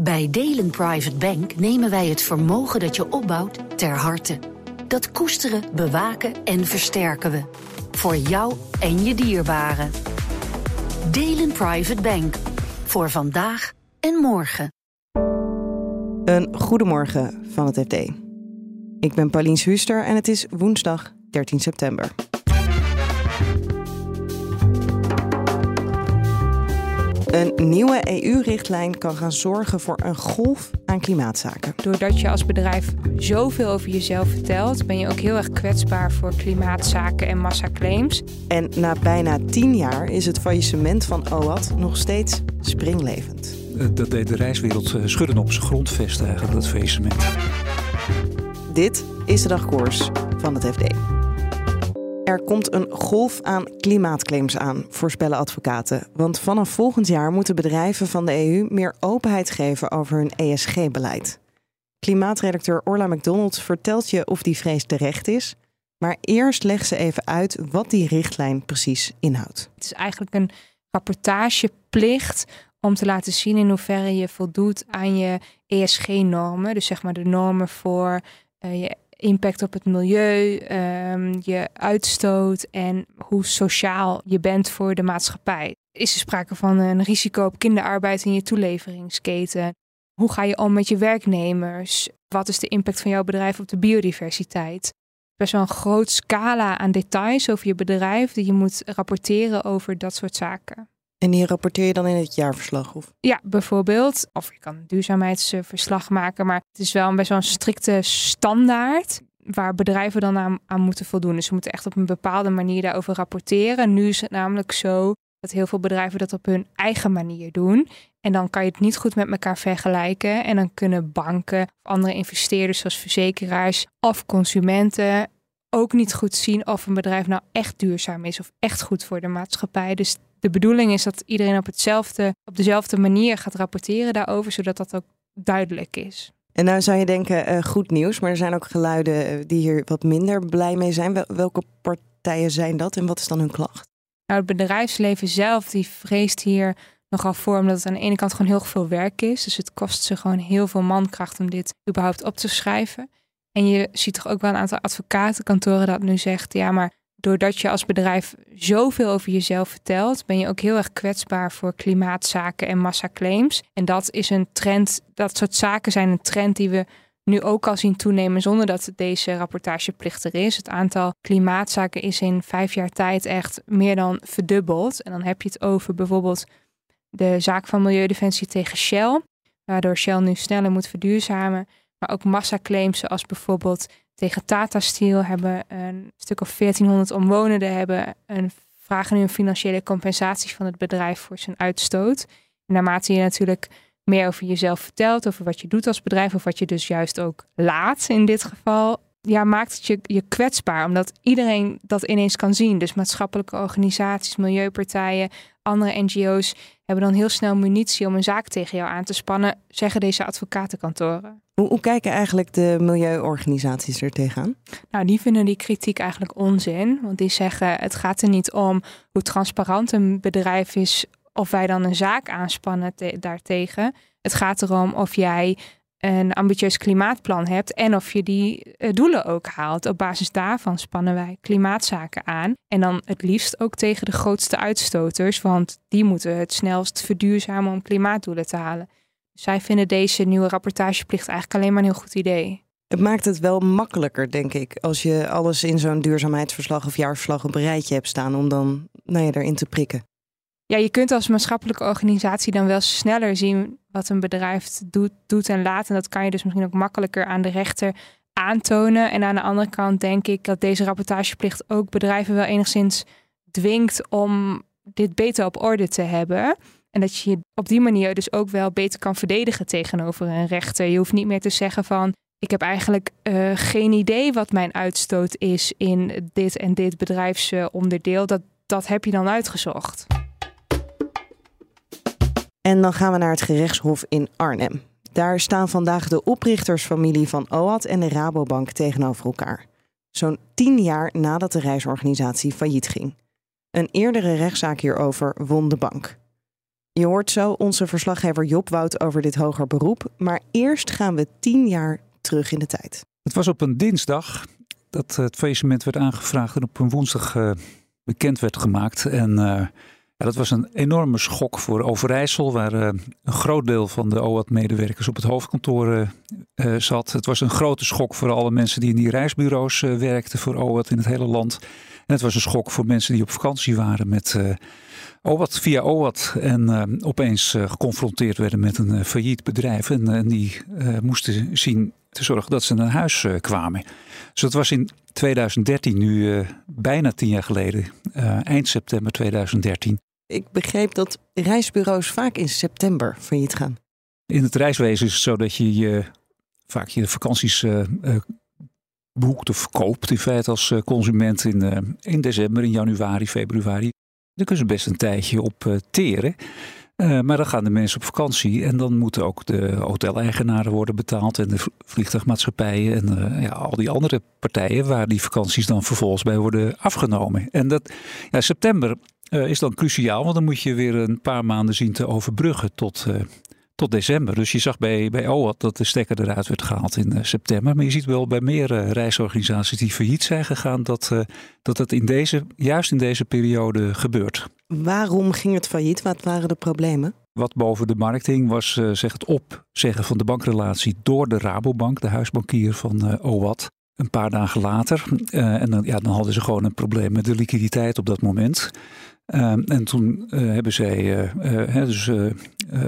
Bij Delen Private Bank nemen wij het vermogen dat je opbouwt ter harte. Dat koesteren, bewaken en versterken we. Voor jou en je dierbaren. Delen Private Bank. Voor vandaag en morgen. Een goedemorgen van het FD. Ik ben Paulien Huster en het is woensdag 13 september. Een nieuwe EU-richtlijn kan gaan zorgen voor een golf aan klimaatzaken. Doordat je als bedrijf zoveel over jezelf vertelt, ben je ook heel erg kwetsbaar voor klimaatzaken en massaclaims. En na bijna tien jaar is het faillissement van OAT nog steeds springlevend. Dat deed de reiswereld eh, schudden op zijn grondvesten eigenlijk, dat faillissement. Dit is de dagkoers van het FD. Er komt een golf aan klimaatclaims aan, voorspellen advocaten. Want vanaf volgend jaar moeten bedrijven van de EU meer openheid geven over hun ESG-beleid. Klimaatredacteur Orla McDonald vertelt je of die vrees terecht is. Maar eerst legt ze even uit wat die richtlijn precies inhoudt. Het is eigenlijk een rapportageplicht om te laten zien in hoeverre je voldoet aan je ESG-normen. Dus zeg maar de normen voor uh, je impact op het milieu, um, je uitstoot en hoe sociaal je bent voor de maatschappij. Is er sprake van een risico op kinderarbeid in je toeleveringsketen? Hoe ga je om met je werknemers? Wat is de impact van jouw bedrijf op de biodiversiteit? Best wel een groot scala aan details over je bedrijf die je moet rapporteren over dat soort zaken. En die rapporteer je dan in het jaarverslag? Of? Ja, bijvoorbeeld. Of je kan een duurzaamheidsverslag maken. Maar het is wel best wel een strikte standaard waar bedrijven dan aan, aan moeten voldoen. Dus ze moeten echt op een bepaalde manier daarover rapporteren. Nu is het namelijk zo dat heel veel bedrijven dat op hun eigen manier doen. En dan kan je het niet goed met elkaar vergelijken. En dan kunnen banken of andere investeerders zoals verzekeraars of consumenten ook niet goed zien of een bedrijf nou echt duurzaam is of echt goed voor de maatschappij. Dus de bedoeling is dat iedereen op, hetzelfde, op dezelfde manier gaat rapporteren daarover, zodat dat ook duidelijk is. En nou zou je denken, uh, goed nieuws, maar er zijn ook geluiden eh, die hier wat minder blij mee zijn. Welke partijen zijn dat en wat is dan hun klacht? Nou, het bedrijfsleven zelf die vreest hier nogal voor, omdat het aan de ene kant gewoon heel veel werk is. Dus het kost ze gewoon heel veel mankracht om dit überhaupt op te schrijven. En je ziet toch ook wel een aantal advocatenkantoren dat nu zegt, ja, maar doordat je als bedrijf zoveel over jezelf vertelt, ben je ook heel erg kwetsbaar voor klimaatzaken en massaclaims. En dat is een trend, dat soort zaken zijn een trend die we nu ook al zien toenemen zonder dat deze rapportageplicht er is. Het aantal klimaatzaken is in vijf jaar tijd echt meer dan verdubbeld. En dan heb je het over bijvoorbeeld de zaak van Milieudefensie tegen Shell, waardoor Shell nu sneller moet verduurzamen. Maar ook massaclaims zoals bijvoorbeeld tegen Tata Steel hebben een stuk of 1400 omwonenden hebben een, vragen nu een financiële compensatie van het bedrijf voor zijn uitstoot. En naarmate je natuurlijk meer over jezelf vertelt, over wat je doet als bedrijf, of wat je dus juist ook laat in dit geval, ja, maakt het je, je kwetsbaar, omdat iedereen dat ineens kan zien. Dus maatschappelijke organisaties, milieupartijen, andere NGO's hebben dan heel snel munitie om een zaak tegen jou aan te spannen, zeggen deze advocatenkantoren. Hoe, hoe kijken eigenlijk de milieuorganisaties er tegenaan? Nou, die vinden die kritiek eigenlijk onzin. Want die zeggen: het gaat er niet om hoe transparant een bedrijf is of wij dan een zaak aanspannen daartegen. Het gaat erom of jij een ambitieus klimaatplan hebt en of je die eh, doelen ook haalt. Op basis daarvan spannen wij klimaatzaken aan. En dan het liefst ook tegen de grootste uitstoters, want die moeten het snelst verduurzamen om klimaatdoelen te halen. Zij vinden deze nieuwe rapportageplicht eigenlijk alleen maar een heel goed idee. Het maakt het wel makkelijker, denk ik, als je alles in zo'n duurzaamheidsverslag of jaarverslag op een rijtje hebt staan om dan nou ja, erin te prikken. Ja, je kunt als maatschappelijke organisatie dan wel sneller zien wat een bedrijf doet, doet en laat. En dat kan je dus misschien ook makkelijker aan de rechter aantonen. En aan de andere kant denk ik dat deze rapportageplicht ook bedrijven wel enigszins dwingt om dit beter op orde te hebben. En dat je je op die manier dus ook wel beter kan verdedigen tegenover een rechter. Je hoeft niet meer te zeggen van ik heb eigenlijk uh, geen idee wat mijn uitstoot is in dit en dit bedrijfsonderdeel. Dat, dat heb je dan uitgezocht. En dan gaan we naar het gerechtshof in Arnhem. Daar staan vandaag de oprichtersfamilie van OAT en de Rabobank tegenover elkaar. Zo'n tien jaar nadat de reisorganisatie failliet ging. Een eerdere rechtszaak hierover won de bank. Je hoort zo onze verslaggever Job Wout over dit hoger beroep. Maar eerst gaan we tien jaar terug in de tijd. Het was op een dinsdag dat het faillissement werd aangevraagd en op een woensdag uh, bekend werd gemaakt. En uh, dat was een enorme schok voor Overijssel, waar uh, een groot deel van de OAT-medewerkers op het hoofdkantoor zat. Het was een grote schok voor alle mensen die in die reisbureaus werkten voor OAT in het hele land. En het was een schok voor mensen die op vakantie waren met OWAT via OWAT. En opeens geconfronteerd werden met een failliet bedrijf. En, en die moesten zien te zorgen dat ze naar huis kwamen. Dus dat was in 2013, nu bijna tien jaar geleden, eind september 2013. Ik begreep dat reisbureaus vaak in september failliet gaan. In het reiswezen is het zo dat je, je vaak je vakanties boekt of koopt in feite als consument in, in december, in januari, februari. Daar kunnen ze best een tijdje op uh, teren. Maar dan gaan de mensen op vakantie en dan moeten ook de hoteleigenaren worden betaald en de vliegtuigmaatschappijen en ja, al die andere partijen waar die vakanties dan vervolgens bij worden afgenomen. En dat, ja, september is dan cruciaal, want dan moet je weer een paar maanden zien te overbruggen tot, tot december. Dus je zag bij, bij OWAT dat de stekker eruit werd gehaald in uh, september. Maar je ziet wel bij meer uh, reisorganisaties die failliet zijn gegaan, dat, uh, dat het in deze, juist in deze periode gebeurt. Waarom ging het failliet? Wat waren de problemen? Wat boven de markt hing was zeg het opzeggen van de bankrelatie door de Rabobank, de huisbankier van OWAT. Een paar dagen later. en dan, ja, dan hadden ze gewoon een probleem met de liquiditeit op dat moment. Ehm, en toen uh, hebben zij, uh, dus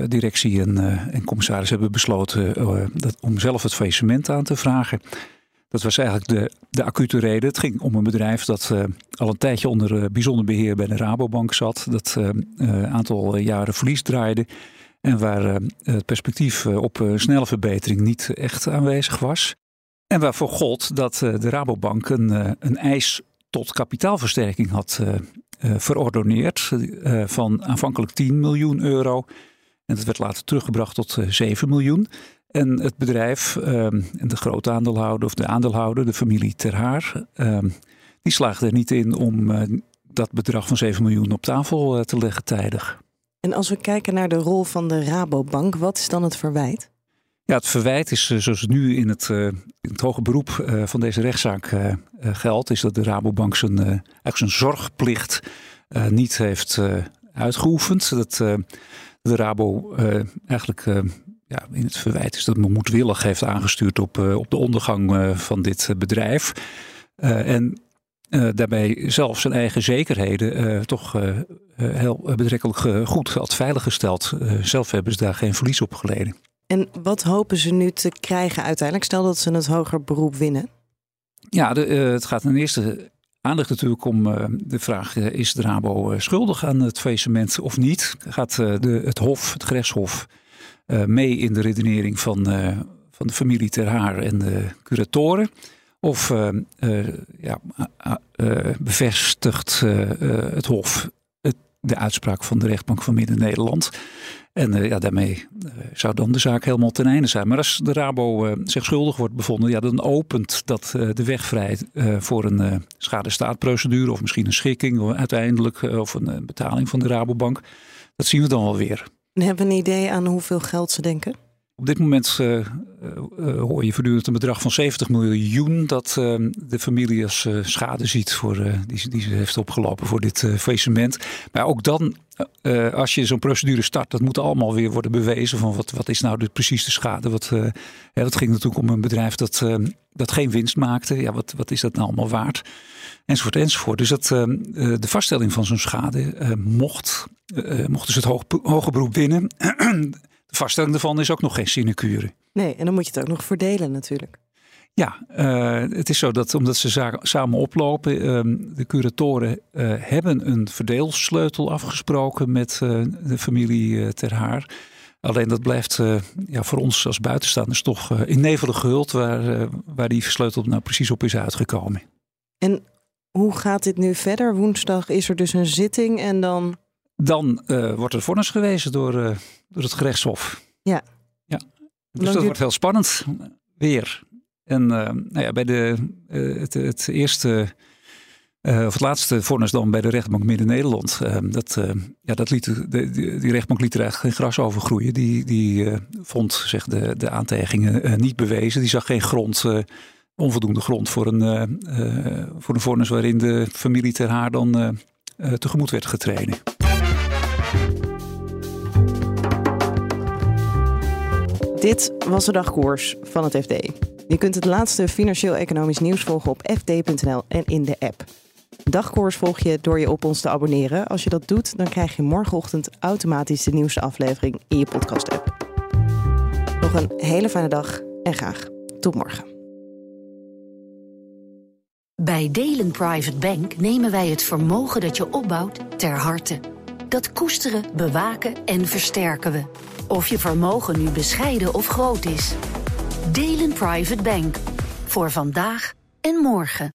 directie en, en, commissaris hebben besloten dat, om zelf het faillissement aan te vragen. Dat was eigenlijk de, de acute reden. Het ging om een bedrijf dat al een tijdje onder bijzonder beheer bij de Rabobank zat. Dat een aantal jaren verlies draaide. En waar het perspectief op snelle verbetering niet echt aanwezig was. En waarvoor gold dat de Rabobank een, een eis tot kapitaalversterking had uh, verordoneerd uh, van aanvankelijk 10 miljoen euro. En dat werd later teruggebracht tot 7 eh, miljoen. En het bedrijf ehm, en de grote aandeelhouder, of de aandeelhouder, de familie Ter Haar, ehm, die slaagde er niet in om dat bedrag van 7 miljoen op tafel te leggen tijdig. En als we kijken naar de rol van de Rabobank, wat is dan het verwijt? Ja, het verwijt is zoals het nu in het, in het hoge beroep van deze rechtszaak geldt, is dat de Rabobank zijn, eigenlijk zijn zorgplicht niet heeft uitgeoefend. Dat de Rabo eigenlijk ja, in het verwijt is dat men moedwillig heeft aangestuurd op, op de ondergang van dit bedrijf. en daarbij zelf zijn eigen zekerheden toch heel betrekkelijk goed had veiliggesteld. zelf hebben ze daar geen verlies op geleden. En wat hopen ze nu te krijgen uiteindelijk? Stel dat ze het hoger beroep winnen. Ja, de, uh, het gaat ten eerste aandacht natuurlijk om uh, de vraag: uh, is de Rabo schuldig aan het faillissement of niet? Gaat de, het Hof, het gerechtshof, mee in de redenering van, van de familie Ter Haar en de curatoren? Of ja, bevestigt het Hof de uitspraak van de rechtbank van Midden-Nederland? En uh, ja, daarmee uh, zou dan de zaak helemaal ten einde zijn. Maar als de Rabo uh, zich schuldig wordt bevonden, ja, dan opent dat de weg vrij voor een schadestaatprocedure of misschien een schikking uiteindelijk of een betaling van de Rabobank. Dat zien we dan wel weer. En hebben we een idee aan hoeveel geld ze denken? Op dit moment uh, uh, hoor je voortdurend een bedrag van 70 miljoen dat de familie als schade ziet voor, die, die, ze heeft opgelopen voor dit faillissement. Maar ook dan, als je zo'n procedure start, dat moet allemaal weer worden bewezen van wat, wat is nou de, precies de schade. Wat, ja, dat ging natuurlijk om een bedrijf dat, dat geen winst maakte. Ja, wat, wat is dat nou allemaal waard? Enzovoort, enzovoort. Dus dat, de vaststelling van zo'n schade mocht, mocht dus het hoog, hoge beroep winnen. De vaststelling daarvan is ook nog geen sinecure. Nee, en dan moet je het ook nog verdelen natuurlijk. Ja, uh, het is zo dat omdat ze samen oplopen, uh, de curatoren uh, hebben een verdeelsleutel afgesproken met uh, de familie Ter Haar. Alleen dat blijft ja, voor ons als buitenstaanders toch in nevelen gehuld waar, waar die sleutel nou precies op is uitgekomen. En hoe gaat dit nu verder? Woensdag is er dus een zitting en dan dan uh, wordt er vonnis gewezen door, uh, door het gerechtshof. Ja. ja. Dus dat wordt heel spannend weer. En uh, nou ja, bij de, het, het eerste Uh, of het laatste vonnis dan bij de rechtbank Midden-Nederland. Uh, dat, uh, ja, dat liet, de, die, rechtbank liet er eigenlijk geen gras over groeien. Die, die vond zeg, de, de aantijgingen niet bewezen. Die zag geen grond, onvoldoende grond voor een, voor een vonnis waarin de familie ter haar dan tegemoet werd getreden. Dit was de dagkoers van het FD. Je kunt het laatste financieel-economisch nieuws volgen op fd.nl en in de app. Dagkoers volg je door je op ons te abonneren. Als je dat doet, dan krijg je morgenochtend automatisch de nieuwste aflevering in je podcast-app. Nog een hele fijne dag en graag tot morgen. Bij Delen Private Bank nemen wij het vermogen dat je opbouwt ter harte. Dat koesteren, bewaken en versterken we. Of je vermogen nu bescheiden of groot is. Delen Private Bank. Voor vandaag en morgen.